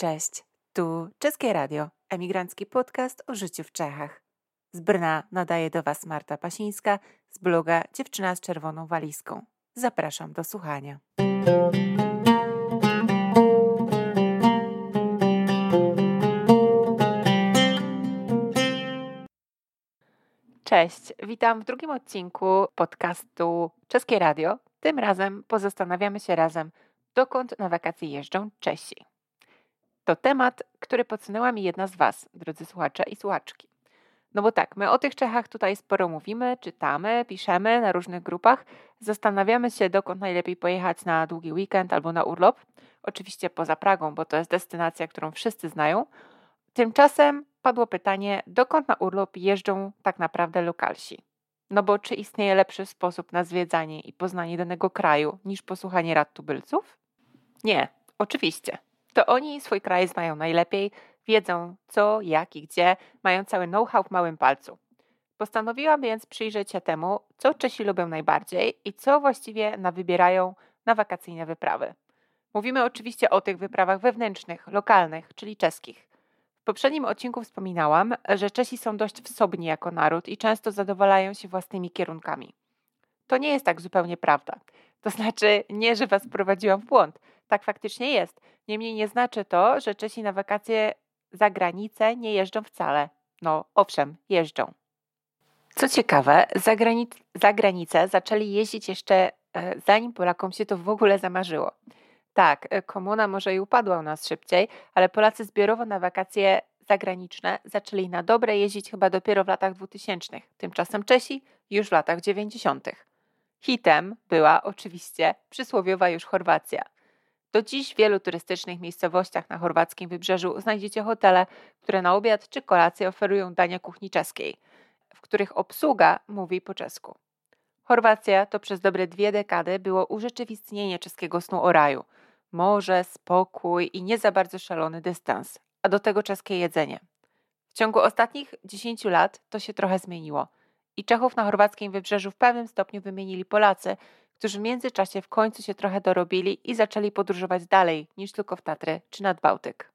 Cześć, tu Czeskie Radio, emigrancki podcast o życiu w Czechach. Z Brna nadaje do Was Marta Pasińska z bloga Dziewczyna z czerwoną walizką. Zapraszam do słuchania. Cześć, witam w drugim odcinku podcastu Czeskie Radio. Tym razem pozastanawiamy się razem, dokąd na wakacje jeżdżą Czesi. To temat, który podsunęła mi jedna z Was, drodzy słuchacze i słuchaczki. No bo tak, my o tych Czechach tutaj sporo mówimy, czytamy, piszemy na różnych grupach, zastanawiamy się, dokąd najlepiej pojechać na długi weekend albo na urlop. Oczywiście poza Pragą, bo to jest destynacja, którą wszyscy znają. Tymczasem padło pytanie, dokąd na urlop jeżdżą tak naprawdę lokalsi. No bo czy istnieje lepszy sposób na zwiedzanie i poznanie danego kraju niż posłuchanie rad tubylców? Nie, oczywiście. To oni swój kraj znają najlepiej, wiedzą co, jak i gdzie, mają cały know-how w małym palcu. Postanowiłam więc przyjrzeć się temu, co Czesi lubią najbardziej i co właściwie na wybierają na wakacyjne wyprawy. Mówimy oczywiście o tych wyprawach wewnętrznych, lokalnych, czyli czeskich. W poprzednim odcinku wspominałam, że Czesi są dość wsobni jako naród i często zadowalają się własnymi kierunkami. To nie jest tak zupełnie prawda. To znaczy, nie, że was prowadziłam w błąd. Tak faktycznie jest. Niemniej nie znaczy to, że Czesi na wakacje za granicę nie jeżdżą wcale. No, owszem, jeżdżą. Co ciekawe, za, granic za granicę zaczęli jeździć jeszcze e, zanim Polakom się to w ogóle zamarzyło. Tak, e, komuna może i upadła u nas szybciej, ale Polacy zbiorowo na wakacje zagraniczne zaczęli na dobre jeździć chyba dopiero w latach 2000. Tymczasem Czesi już w latach 90. Hitem była oczywiście przysłowiowa już Chorwacja. Do dziś w wielu turystycznych miejscowościach na chorwackim wybrzeżu znajdziecie hotele, które na obiad czy kolację oferują dania kuchni czeskiej, w których obsługa mówi po czesku. Chorwacja to przez dobre dwie dekady było urzeczywistnienie czeskiego snu o raju. Morze, spokój i nie za bardzo szalony dystans, a do tego czeskie jedzenie. W ciągu ostatnich 10 lat to się trochę zmieniło i Czechów na chorwackim wybrzeżu w pewnym stopniu wymienili Polacy, którzy w międzyczasie w końcu się trochę dorobili i zaczęli podróżować dalej niż tylko w Tatry czy nad Bałtyk.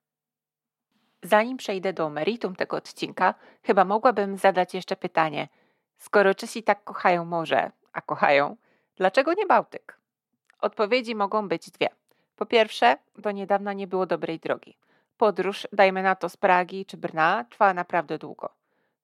Zanim przejdę do meritum tego odcinka, chyba mogłabym zadać jeszcze pytanie. Skoro Czesi tak kochają morze, a kochają, dlaczego nie Bałtyk? Odpowiedzi mogą być dwie. Po pierwsze, do niedawna nie było dobrej drogi. Podróż, dajmy na to z Pragi czy Brna, trwała naprawdę długo.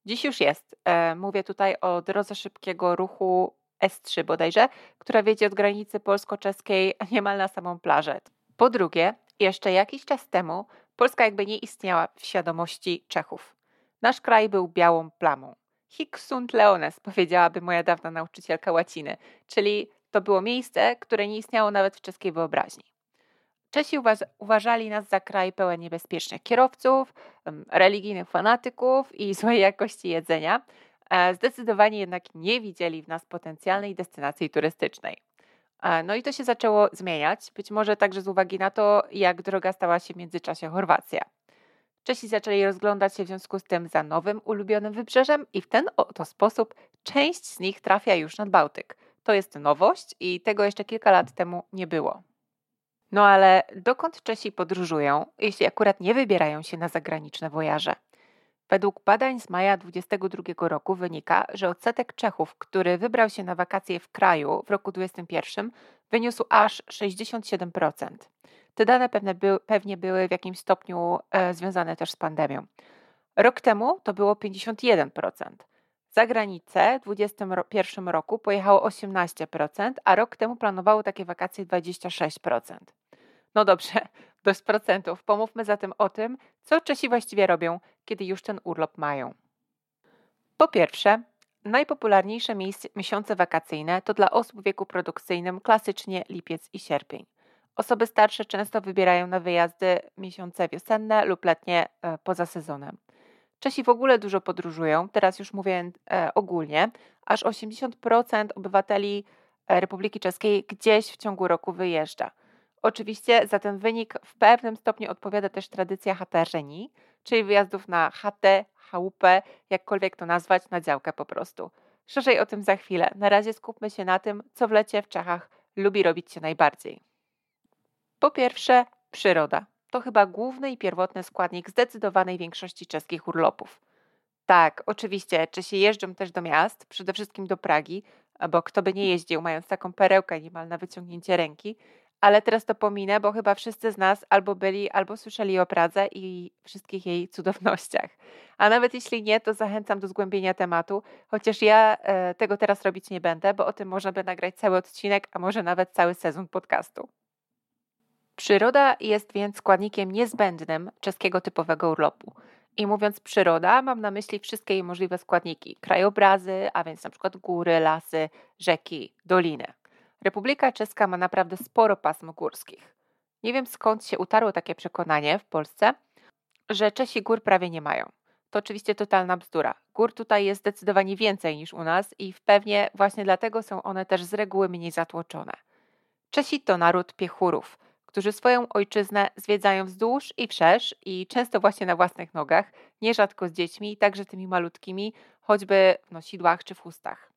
Dziś już jest. E, mówię tutaj o drodze szybkiego ruchu S3 bodajże, która wiedzie od granicy polsko-czeskiej niemal na samą plażę. Po drugie, jeszcze jakiś czas temu Polska jakby nie istniała w świadomości Czechów. Nasz kraj był białą plamą. Hic sunt leones, powiedziałaby moja dawna nauczycielka łaciny, czyli to było miejsce, które nie istniało nawet w czeskiej wyobraźni. Czesi uważali nas za kraj pełen niebezpiecznych kierowców, religijnych fanatyków i złej jakości jedzenia, zdecydowanie jednak nie widzieli w nas potencjalnej destynacji turystycznej. E, no i to się zaczęło zmieniać, być może także z uwagi na to, jak droga stała się w międzyczasie Chorwacja. Czesi zaczęli rozglądać się w związku z tym za nowym, ulubionym wybrzeżem i w ten oto sposób część z nich trafia już nad Bałtyk. To jest nowość i tego jeszcze kilka lat temu nie było. No ale dokąd Czesi podróżują, jeśli akurat nie wybierają się na zagraniczne wojaże? Według badań z maja 2022 roku wynika, że odsetek Czechów, który wybrał się na wakacje w kraju w roku 2021, wyniósł aż 67%. Te dane pewne by, pewnie były w jakimś stopniu e, związane też z pandemią. Rok temu to było 51%. Za granicę w 2021 roku pojechało 18%, a rok temu planowało takie wakacje 26%. No dobrze, dość procentów. Pomówmy zatem o tym, co Czesi właściwie robią, kiedy już ten urlop mają. Po pierwsze, najpopularniejsze miesiące wakacyjne to dla osób w wieku produkcyjnym klasycznie lipiec i sierpień. Osoby starsze często wybierają na wyjazdy miesiące wiosenne lub letnie e, poza sezonem. Czesi w ogóle dużo podróżują, teraz już mówię e, ogólnie, aż 80% obywateli e, Republiki Czeskiej gdzieś w ciągu roku wyjeżdża. Oczywiście za ten wynik w pewnym stopniu odpowiada też tradycja haterzeni, czyli wyjazdów na chatę, chałupę, jakkolwiek to nazwać, na działkę po prostu. Szerzej o tym za chwilę. Na razie skupmy się na tym, co w lecie w Czechach lubi robić się najbardziej. Po pierwsze, przyroda. to chyba główny i pierwotny składnik zdecydowanej większości czeskich urlopów. Tak, oczywiście, Czesi jeżdżą też do miast, przede wszystkim do Pragi, bo kto by nie jeździł, mając taką perełkę niemal na wyciągnięcie ręki, ale teraz to pominę, bo chyba wszyscy z nas albo byli, albo słyszeli o Pradze i wszystkich jej cudownościach. A nawet jeśli nie, to zachęcam do zgłębienia tematu, chociaż ja e, tego teraz robić nie będę, bo o tym można by nagrać cały odcinek, a może nawet cały sezon podcastu. Przyroda jest więc składnikiem niezbędnym czeskiego typowego urlopu. I mówiąc przyroda, mam na myśli wszystkie jej możliwe składniki: krajobrazy, a więc na przykład góry, lasy, rzeki, doliny. Republika Czeska ma naprawdę sporo pasm górskich. Nie wiem skąd się utarło takie przekonanie w Polsce, że Czesi gór prawie nie mają. To oczywiście totalna bzdura. Gór tutaj jest zdecydowanie więcej niż u nas i pewnie właśnie dlatego są one też z reguły mniej zatłoczone. Czesi to naród piechurów, którzy swoją ojczyznę zwiedzają wzdłuż i wszerz i często właśnie na własnych nogach, nierzadko z dziećmi, także tymi malutkimi, choćby w nosidłach czy w chustach.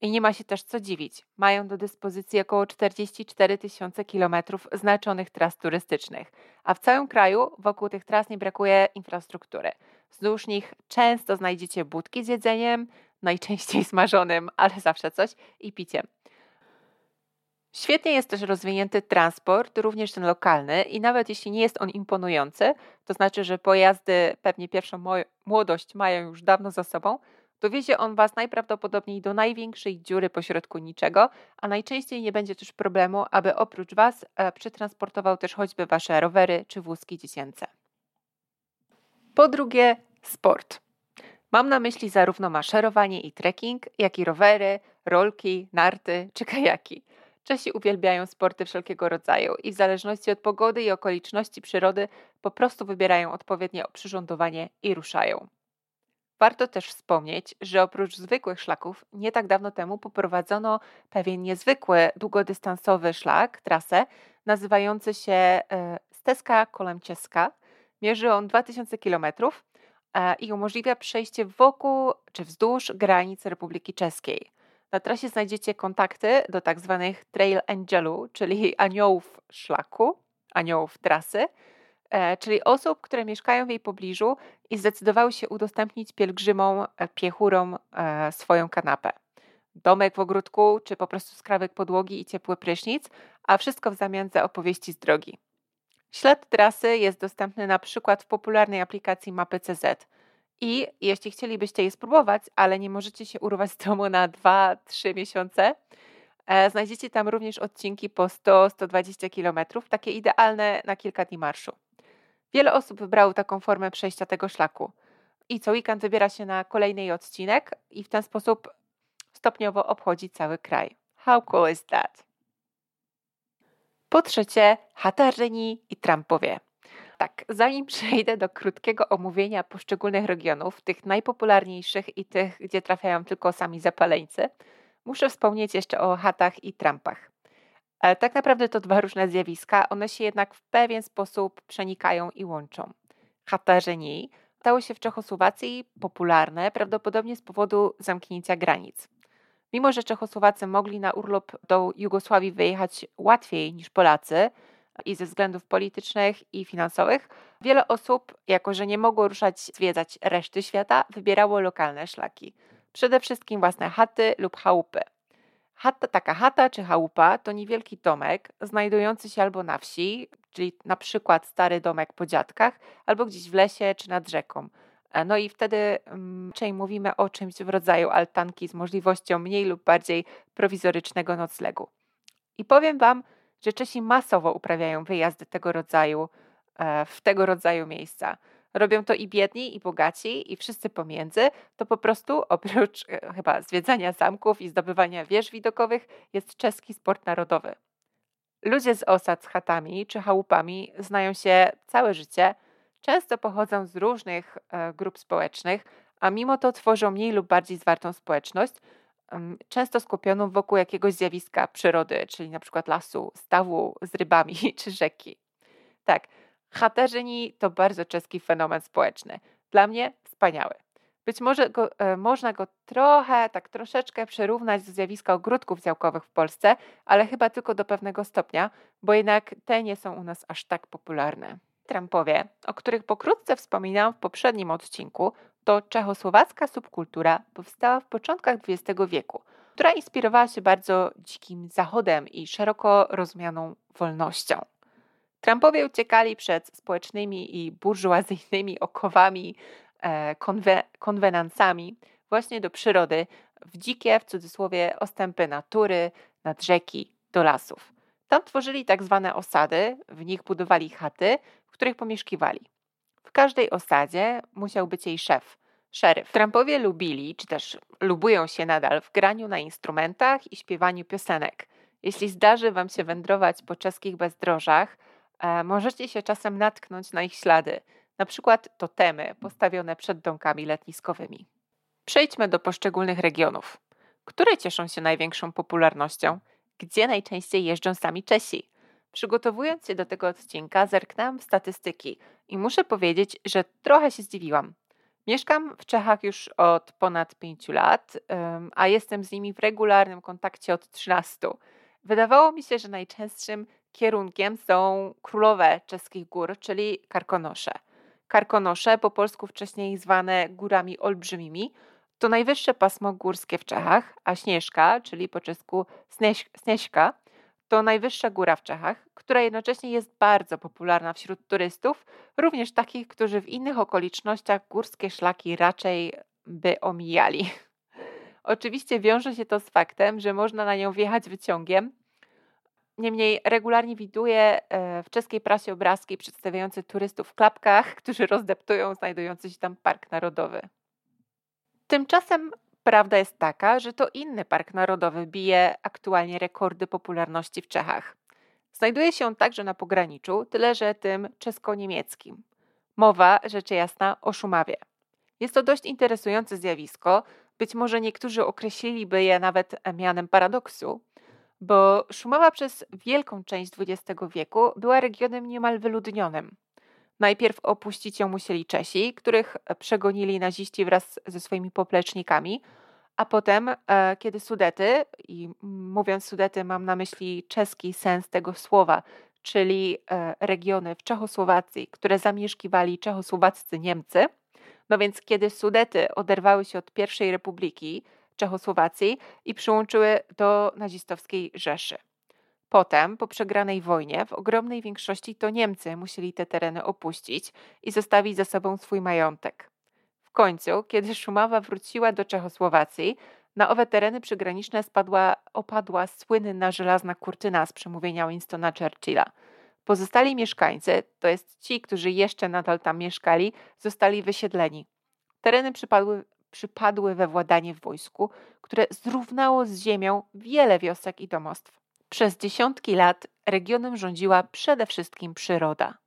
I nie ma się też co dziwić. Mają do dyspozycji około 44 tysiące kilometrów znaczonych tras turystycznych, a w całym kraju wokół tych tras nie brakuje infrastruktury. Wzdłuż nich często znajdziecie budki z jedzeniem, najczęściej smażonym, ale zawsze coś, i piciem. Świetnie jest też rozwinięty transport, również ten lokalny, i nawet jeśli nie jest on imponujący, to znaczy, że pojazdy pewnie pierwszą młodość mają już dawno za sobą, Dowiezie on Was najprawdopodobniej do największej dziury pośrodku niczego, a najczęściej nie będzie też problemu, aby oprócz Was e, przetransportował też choćby Wasze rowery czy wózki dziecięce. Po drugie, sport. Mam na myśli zarówno maszerowanie i trekking, jak i rowery, rolki, narty czy kajaki. Czesi uwielbiają sporty wszelkiego rodzaju i w zależności od pogody i okoliczności przyrody po prostu wybierają odpowiednie oprzyrządowanie i ruszają. Warto też wspomnieć, że oprócz zwykłych szlaków, nie tak dawno temu poprowadzono pewien niezwykły, długodystansowy szlak, trasę, nazywający się e, Steska Kolemcieska. Mierzy on 2000 km e, i umożliwia przejście wokół czy wzdłuż granic Republiki Czeskiej. Na trasie znajdziecie kontakty do tak zwanych Trail Angelu, czyli aniołów szlaku, aniołów trasy, czyli osób, które mieszkają w jej pobliżu i zdecydowały się udostępnić pielgrzymom, e, piechurom e, swoją kanapę. Domek w ogródku, czy po prostu skrawek podłogi i ciepły prysznic, a wszystko w zamian za opowieści z drogi. Ślad trasy jest dostępny na przykład w popularnej aplikacji Mapy CZ. I jeśli chcielibyście je spróbować, ale nie możecie się urwać z domu na 2-3 miesiące, znajdziecie tam również odcinki po 100-120 km, takie idealne na kilka dni marszu. Wiele osób wybrało taką formę przejścia tego szlaku. I co weekend wybiera się na kolejny odcinek i w ten sposób stopniowo obchodzi cały kraj. How cool is that? Po trzecie, Hatarzeni i Trumpowie. Tak, zanim przejdę do krótkiego omówienia poszczególnych regionów, tych najpopularniejszych i tych, gdzie trafiają tylko sami zapaleńcy, muszę wspomnieć jeszcze o Hatach i Trumpach. Ale tak naprawdę to dwa różne zjawiska, one się jednak w pewien sposób przenikają i łączą. Hatarzeni stało się w Czechosłowacji popularne prawdopodobnie z powodu zamknięcia granic. Mimo, że Czechosłowacy mogli na urlop do Jugosławii wyjechać łatwiej niż Polacy i ze względów politycznych i finansowych, wiele osób, jako że nie mogło ruszać zwiedzać reszty świata, wybierało lokalne szlaki. Przede wszystkim własne chaty lub chałupy. Chata, taka chata czy chałupa to niewielki domek znajdujący się albo na wsi, czyli na przykład stary domek po dziadkach, albo gdzieś w lesie czy nad rzeką. E, no i wtedy um, raczej mówimy o czymś w rodzaju altanki z możliwością mniej lub bardziej prowizorycznego noclegu. I powiem Wam, że Czesi masowo uprawiają wyjazdy tego rodzaju e, w tego rodzaju miejsca. Robią to i biedni, i bogaci, i wszyscy pomiędzy. To po prostu oprócz e, chyba zwiedzania zamków i zdobywania wież widokowych jest czeski sport narodowy. Ludzie z osad z chatami czy chałupami znają się całe życie, często pochodzą z różnych e, grup społecznych, a mimo to tworzą mniej lub bardziej zwartą społeczność, często skupioną wokół jakiegoś zjawiska przyrody, czyli na przykład lasu, stawu z rybami czy rzeki. Tak, Chaterzyni to bardzo czeski fenomen społeczny. Dla mnie wspaniały. Być może go, e, można go trochę, tak troszeczkę przyrównać do zjawiska ogródków działkowych w Polsce, ale chyba tylko do pewnego stopnia, bo jednak te nie są u nas aż tak popularne. Trampowie, o których pokrótce wspominałam w poprzednim odcinku, to czechosłowacka subkultura powstała w początkach XX wieku, która inspirowała się bardzo dzikim zachodem i szeroko rozumianą wolnością. Trumpowie uciekali przed społecznymi i burżuazyjnymi okowami, e, konwe, konwenansami właśnie do przyrody, w dzikie, w cudzysłowie, ostępy natury, nad rzeki, do lasów. Tam tworzyli tak zwane osady, w nich budowali chaty, w których pomieszkiwali. W każdej osadzie musiał być jej szef, szeryf. Trumpowie lubili, czy też lubują się nadal w graniu na instrumentach i śpiewaniu piosenek. Jeśli zdarzy Wam się wędrować po czeskich bezdrożach, możecie się czasem natknąć na ich ślady, na przykład totemy postawione przed domkami letniskowymi. Przejdźmy do poszczególnych regionów. Które cieszą się największą popularnością? Gdzie najczęściej jeżdżą sami Czesi? Przygotowując się do tego odcinka, zerknęłam w statystyki i muszę powiedzieć, że trochę się zdziwiłam. Mieszkam w Czechach już od ponad 5 lat, a jestem z nimi w regularnym kontakcie od 13. Wydawało mi się, że najczęstszym kierunkiem są królowe czeskich gór, czyli Karkonosze. Karkonosze, po polsku wcześniej zwane górami olbrzymimi, to najwyższe pasmo górskie w Czechach, a Śnieżka, czyli po czesku Snieżka, to najwyższa góra w Czechach, która jednocześnie jest bardzo popularna wśród turystów, również takich, którzy w innych okolicznościach górskie szlaki raczej by omijali. Oczywiście wiąże się to z faktem, że można na nią wjechać wyciągiem. Niemniej regularnie widuję e, w czeskiej prasie obrazki przedstawiające turystów w klapkach, którzy rozdeptują znajdujący się tam park narodowy. Tymczasem prawda jest taka, że to inny park narodowy bije aktualnie rekordy popularności w Czechach. Znajduje się on także na pograniczu, tyle że tym czesko-niemieckim. Mowa, rzecz jasna, o Szumawie. Jest to dość interesujące zjawisko, być może niektórzy określiliby je nawet mianem paradoksu, bo Szumawa przez wielką część XX wieku była regionem niemal wyludnionym. Najpierw opuścić ją musieli Czesi, których przegonili naziści wraz ze swoimi poplecznikami, a potem, e, kiedy Sudety, i mówiąc Sudety mam na myśli czeski sens tego słowa, czyli e, regiony w Czechosłowacji, które zamieszkiwali czechosłowaccy Niemcy, no więc kiedy Sudety oderwały się od pierwszej republiki Czechosłowacji i przyłączyły do nazistowskiej Rzeszy. Potem, po przegranej wojnie, w ogromnej większości to Niemcy musieli te tereny opuścić i zostawić za sobą swój majątek. W końcu, kiedy Szumawa wróciła do Czechosłowacji, na owe tereny przygraniczne spadła, opadła słynna żelazna kurtyna z przemówienia Winstona Churchilla. Pozostali mieszkańcy, to jest ci, którzy jeszcze nadal tam mieszkali, zostali wysiedleni. Tereny przypadły, przypadły we władanie w wojsku, które zrównało z ziemią wiele wiosek i domostw. Przez dziesiątki lat regionem rządziła przede wszystkim przyroda.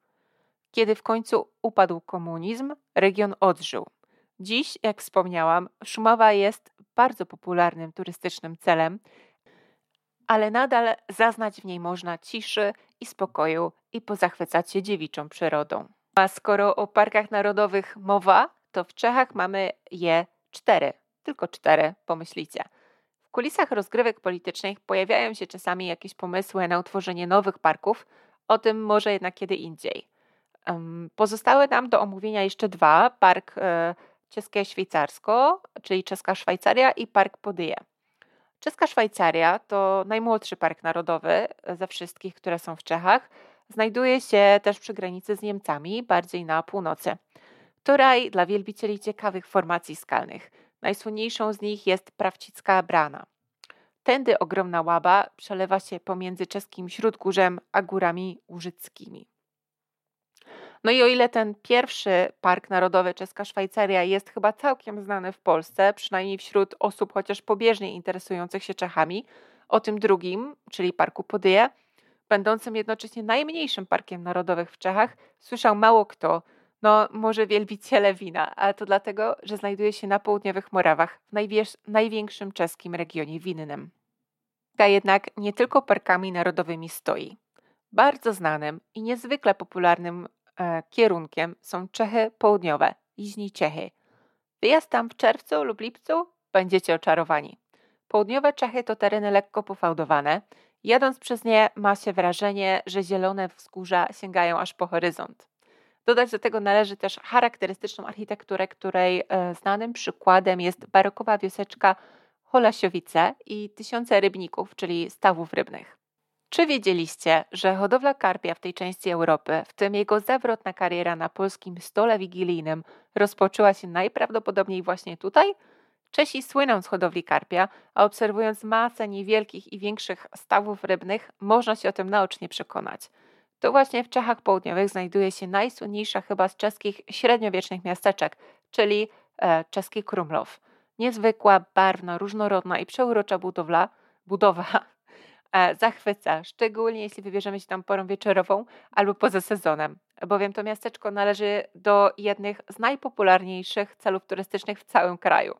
Kiedy w końcu upadł komunizm, region odżył. Dziś, jak wspomniałam, Szumowa jest bardzo popularnym turystycznym celem, ale nadal zaznać w niej można ciszy i spokoju i pozachwycać się dziewiczą przyrodą. A skoro o parkach narodowych mowa, to w Czechach mamy je cztery, tylko cztery, pomyślicie. W kulisach rozgrywek politycznych pojawiają się czasami jakieś pomysły na utworzenie nowych parków, o tym może jednak kiedy indziej. Pozostały nam do omówienia jeszcze dwa: park e, Czeskie Szwajcarsko, czyli Czeska Szwajcaria i Park Podyje. Czeska Szwajcaria to najmłodszy park narodowy ze wszystkich, które są w Czechach. Znajduje się też przy granicy z Niemcami, bardziej na północy. To raj dla wielbicieli ciekawych formacji skalnych. Najsłynniejszą z nich jest Prawcicka Brana. Tędy ogromna łaba przelewa się pomiędzy czeskim Śródgórzem a górami łużyckimi. No i o ile ten pierwszy Park Narodowy Czeska Szwajcaria jest chyba całkiem znany w Polsce, przynajmniej wśród osób chociaż pobieżnie interesujących się Czechami, o tym drugim, czyli Parku Podyje, będącym jednocześnie najmniejszym parkiem narodowym w Czechach, słyszał mało kto, no może wielbiciele wina, ale to dlatego, że znajduje się na południowych Morawach, w największym czeskim regionie winnym. Ta jednak nie tylko parkami narodowymi stoi. Bardzo znanym i niezwykle popularnym E, kierunkiem są Czechy Południowe, Jižní Czechy. Wyjazd tam w czerwcu lub lipcu będziecie oczarowani. Południowe Czechy to tereny lekko pofałdowane. Jadąc przez nie ma się wrażenie, że zielone wzgórza sięgają aż po horyzont. Dodać do tego należy też charakterystyczną architekturę, której e, znanym przykładem jest barokowa wioseczka Holasiowice i tysiące rybników, czyli stawów rybnych. Czy wiedzieliście, że hodowla karpia w tej części Europy, w tym jego zawrotna kariera na polskim stole wigilijnym, rozpoczęła się najprawdopodobniej właśnie tutaj? Czesi słyną z hodowli karpia, a obserwując masę niewielkich i większych stawów rybnych, można się o tym naocznie przekonać. To właśnie w Czechach Południowych znajduje się najsłynniejsza chyba z czeskich średniowiecznych miasteczek, czyli e, czeski Krumlov. Niezwykła, barwna, różnorodna i przeurocza budowla, budowa e, zachwyca, szczególnie jeśli wybierzemy się tam porą wieczorową albo poza sezonem, bowiem to miasteczko należy do jednych z najpopularniejszych celów turystycznych w całym kraju.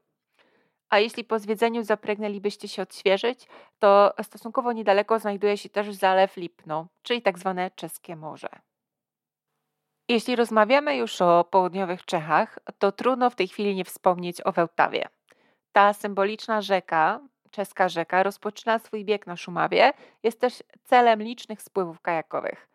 A jeśli po zwiedzeniu zapragnęlibyście się odświeżyć, to stosunkowo niedaleko znajduje się też zalew Lipno, czyli tak zwane czeskie morze. Jeśli rozmawiamy już o południowych Czechach, to trudno w tej chwili nie wspomnieć o Wełtawie. Ta symboliczna rzeka, czeska rzeka, rozpoczyna swój bieg na Szumawie, jest też celem licznych spływów kajakowych.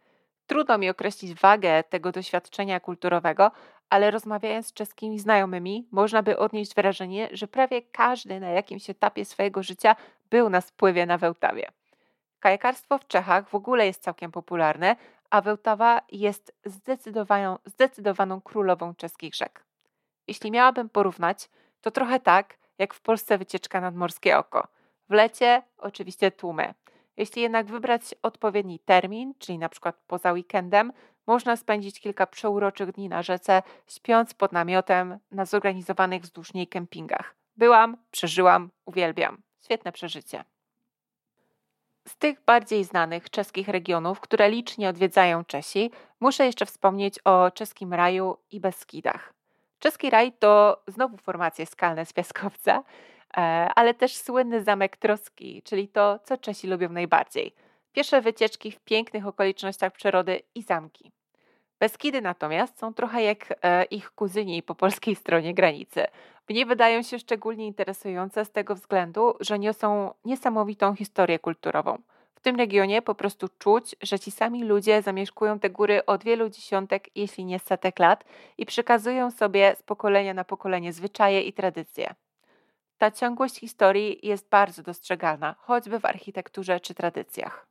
Trudno mi określić wagę tego doświadczenia kulturowego, ale rozmawiając z czeskimi znajomymi, można by odnieść wrażenie, że prawie każdy na jakimś etapie swojego życia był na spływie na Wełtawie. Kajakarstwo w Czechach w ogóle jest całkiem popularne, a Wełtawa jest zdecydowaną, zdecydowaną królową czeskich rzek. Jeśli miałabym porównać, to trochę tak, jak w Polsce wycieczka nad Morskie Oko. W lecie oczywiście tłumy. Jeśli jednak wybrać odpowiedni termin, czyli na przykład poza weekendem, można spędzić kilka przeuroczych dni na rzece, śpiąc pod namiotem na zorganizowanych wzdłuż niej kempingach. Byłam, przeżyłam, uwielbiam. Świetne przeżycie. Z tych bardziej znanych czeskich regionów, które licznie odwiedzają Czesi, muszę jeszcze wspomnieć o czeskim raju i Beskidach. Czeski raj to znowu formacje skalne z piaskowca, ale też słynny zamek Troski, czyli to, co Czesi lubią najbardziej. Pierwsze wycieczki w pięknych okolicznościach przyrody i zamki. Beskidy natomiast są trochę jak e, ich kuzyni po polskiej stronie granicy. Mnie wydają się szczególnie interesujące z tego względu, że niosą niesamowitą historię kulturową. W tym regionie po prostu czuć, że ci sami ludzie zamieszkują te góry od wielu dziesiątek, jeśli nie setek lat i przekazują sobie z pokolenia na pokolenie zwyczaje i tradycje. Ta ciągłość historii jest bardzo dostrzegalna, choćby w architekturze czy tradycjach.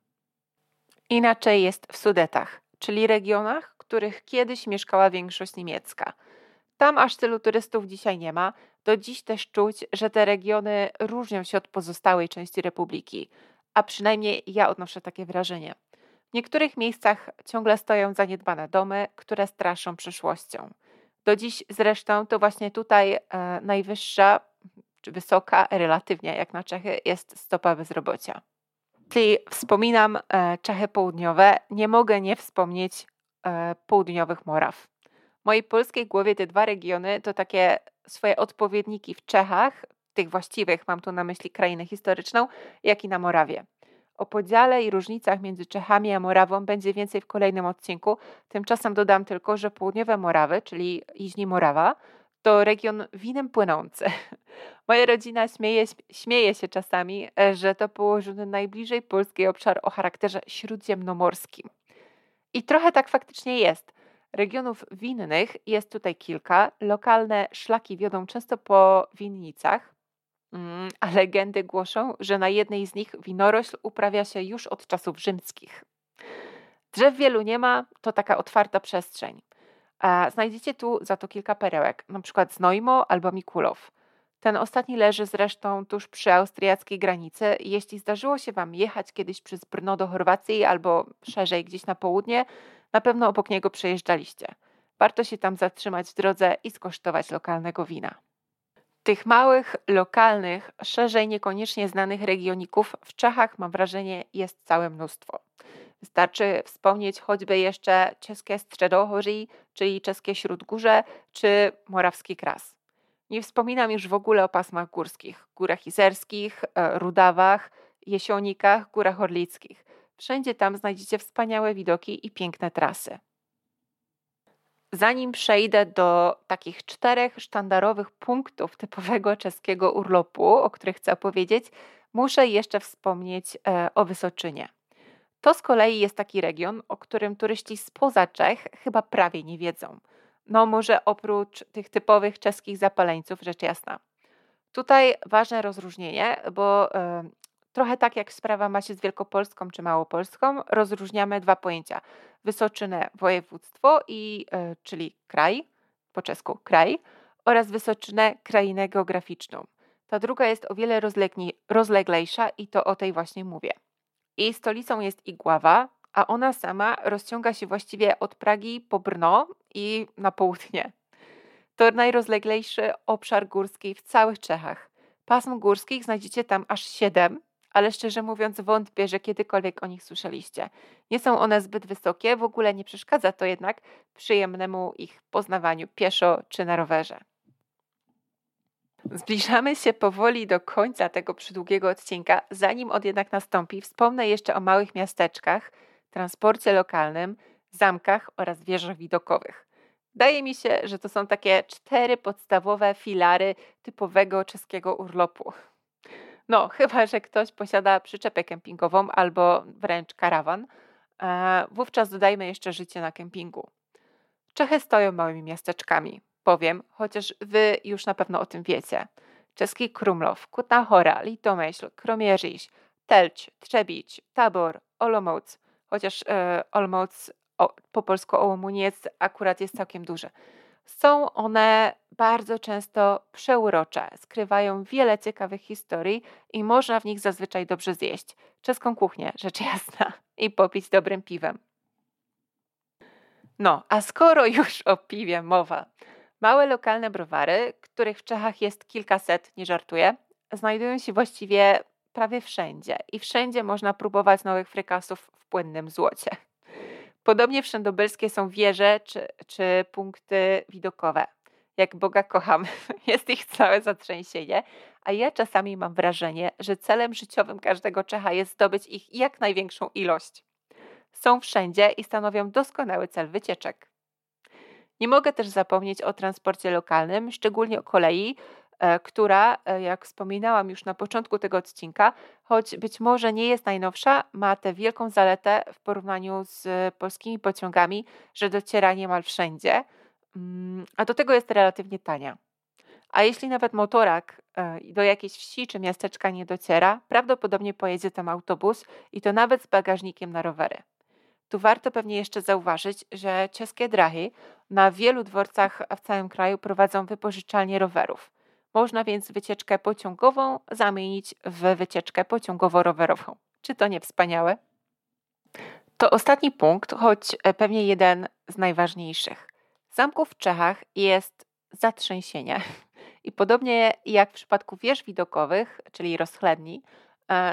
Inaczej jest w Sudetach, czyli regionach, w których kiedyś mieszkała większość niemiecka. Tam aż tylu turystów dzisiaj nie ma, do dziś też czuć, że te regiony różnią się od pozostałej części republiki a przynajmniej ja odnoszę takie wrażenie. W niektórych miejscach ciągle stoją zaniedbane domy, które straszą przyszłością. Do dziś zresztą to właśnie tutaj e, najwyższa, wysoka, relatywnie jak na Czechy, jest stopa bezrobocia. Jeśli wspominam e, Czechy południowe, nie mogę nie wspomnieć e, południowych Moraw. W mojej polskiej głowie te dwa regiony to takie swoje odpowiedniki w Czechach, tych właściwych, mam tu na myśli krainę historyczną, jak i na Morawie. O podziale i różnicach między Czechami a Morawą będzie więcej w kolejnym odcinku. Tymczasem dodam tylko, że południowe Morawy, czyli Iźni Morawa, to region winem płynący. Moja rodzina śmieje, śmieje się czasami, e, że to położony najbliżej polski obszar o charakterze śródziemnomorskim. I trochę tak faktycznie jest. Regionów winnych jest tutaj kilka. Lokalne szlaki wiodą często po winnicach, Mm, a legendy głoszą, że na jednej z nich winorośl uprawia się już od czasów rzymskich. Drzew wielu nie ma, to taka otwarta przestrzeń. Znajdziecie tu za to kilka perełek, na przykład Znojmo albo Mikulow. Ten ostatni leży zresztą tuż przy austriackiej granicy. Jeśli zdarzyło się Wam jechać kiedyś przez Brno do Chorwacji albo szerzej gdzieś na południe, na pewno obok niego przejeżdżaliście. Warto się tam zatrzymać w drodze i skosztować lokalnego wina. Tych małych, lokalnych, szerzej niekoniecznie znanych regioników w Czechach mam wrażenie jest całe mnóstwo. Wystarczy wspomnieć choćby jeszcze czeskie Strzedohoří, czyli czeskie Śródgórze, czy Morawski Kras. Nie wspominam już w ogóle o pasmach górskich, górach izerskich, e, Rudawach, Jesionikach, górach orlickich. Wszędzie tam znajdziecie wspaniałe widoki i piękne trasy. Zanim przejdę do takich czterech sztandarowych punktów typowego czeskiego urlopu, o których chcę opowiedzieć, muszę jeszcze wspomnieć e, o Wysoczynie. To z kolei jest taki region, o którym turyści spoza Czech chyba prawie nie wiedzą. No może oprócz tych typowych czeskich zapaleńców, rzecz jasna. Tutaj ważne rozróżnienie, bo y, trochę tak jak sprawa ma się z Wielkopolską czy Małopolską, rozróżniamy dwa pojęcia. Wysocznę województwo, i, y, czyli kraj, po czesku kraj, oraz Wysocznę krainę geograficzną. Ta druga jest o wiele rozleglejsza i to o tej właśnie mówię. Jej stolicą jest Igława, a ona sama rozciąga się właściwie od Pragi po Brno i na południe. To najrozleglejszy obszar górski w całych Czechach. Pasm górskich znajdziecie tam aż siedem, ale szczerze mówiąc wątpię, że kiedykolwiek o nich słyszeliście. Nie są one zbyt wysokie, w ogóle nie przeszkadza to jednak przyjemnemu ich poznawaniu pieszo czy na rowerze. Zbliżamy się powoli do końca tego przydługiego odcinka. Zanim on jednak nastąpi, wspomnę jeszcze o małych miasteczkach, transporcie lokalnym, zamkach oraz wieżach widokowych. Wydaje mi się, że to są takie cztery podstawowe filary typowego czeskiego urlopu. No, chyba że ktoś posiada przyczepę kempingową albo wręcz karawan, wówczas dodajmy jeszcze życie na kempingu. Czechy stoją małymi miasteczkami powiem, chociaż wy już na pewno o tym wiecie. Czeski Krumlow, Kutna Hora, Litomyśl, Kromierzyś, Telć, Trzebić, Tabor, Olomouc, chociaż e, Olomouc o, po polsku Ołomuniec akurat jest całkiem duży. Są one bardzo często przeurocze, skrywają wiele ciekawych historii i można w nich zazwyczaj dobrze zjeść. Czeską kuchnię, rzecz jasna, i popić dobrym piwem. No, a skoro już o piwie mowa, Małe lokalne browary, których w Czechach jest kilkaset, nie żartuję, znajdują się właściwie prawie wszędzie i wszędzie można próbować nowych frykasów w płynnym złocie. Podobnie wszędobylskie są wieże czy, czy punkty widokowe. Jak Boga kocham, jest ich całe zatrzęsienie, a ja czasami mam wrażenie, że celem życiowym każdego Czecha jest zdobyć ich jak największą ilość. Są wszędzie i stanowią doskonały cel wycieczek. Nie mogę też zapomnieć o transporcie lokalnym, szczególnie o kolei, e, która, e, jak wspominałam już na początku tego odcinka, choć być może nie jest najnowsza, ma tę wielką zaletę w porównaniu z polskimi pociągami, że dociera niemal wszędzie, mm, a do tego jest relatywnie tania. A jeśli nawet motorak e, do jakiejś wsi czy miasteczka nie dociera, prawdopodobnie pojedzie tam autobus i to nawet z bagażnikiem na rowery. Tu warto pewnie jeszcze zauważyć, że czeskie drahy na wielu dworcach w całym kraju prowadzą wypożyczalnie rowerów. Można więc wycieczkę pociągową zamienić w wycieczkę pociągowo-rowerową. Czy to nie wspaniałe? To ostatni punkt, choć e, pewnie jeden z najważniejszych. Zamków w Czechach jest zatrzęsienie. I podobnie jak w przypadku wież widokowych, czyli rozchledni,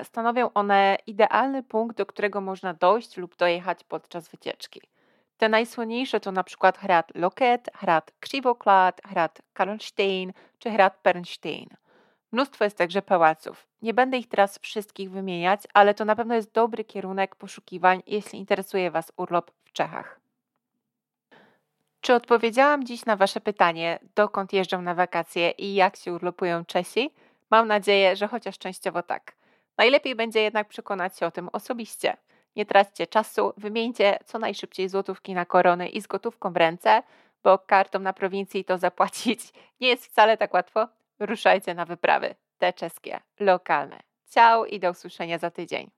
stanowią one idealny punkt, do którego można dojść lub dojechać podczas wycieczki. Te najsłynniejsze to na przykład hrad Loket, hrad Krzywoklad, hrad Karlstein czy hrad Bernstein. Mnóstwo jest także pałaców. Nie będę ich teraz wszystkich wymieniać, ale to na pewno jest dobry kierunek poszukiwań, jeśli interesuje Was urlop w Czechach. Czy odpowiedziałam dziś na Wasze pytanie, dokąd jeżdżą na wakacje i jak się urlopują Czesi? Mam nadzieję, że chociaż częściowo tak. Najlepiej będzie jednak przekonać się o tym osobiście. Nie traćcie czasu, wymieńcie co najszybciej złotówki na korony i z gotówką w ręce, bo kartą na prowincji to zapłacić nie jest wcale tak łatwo. Ruszajcie na wyprawy, te czeskie, lokalne. Ciao i do usłyszenia za tydzień.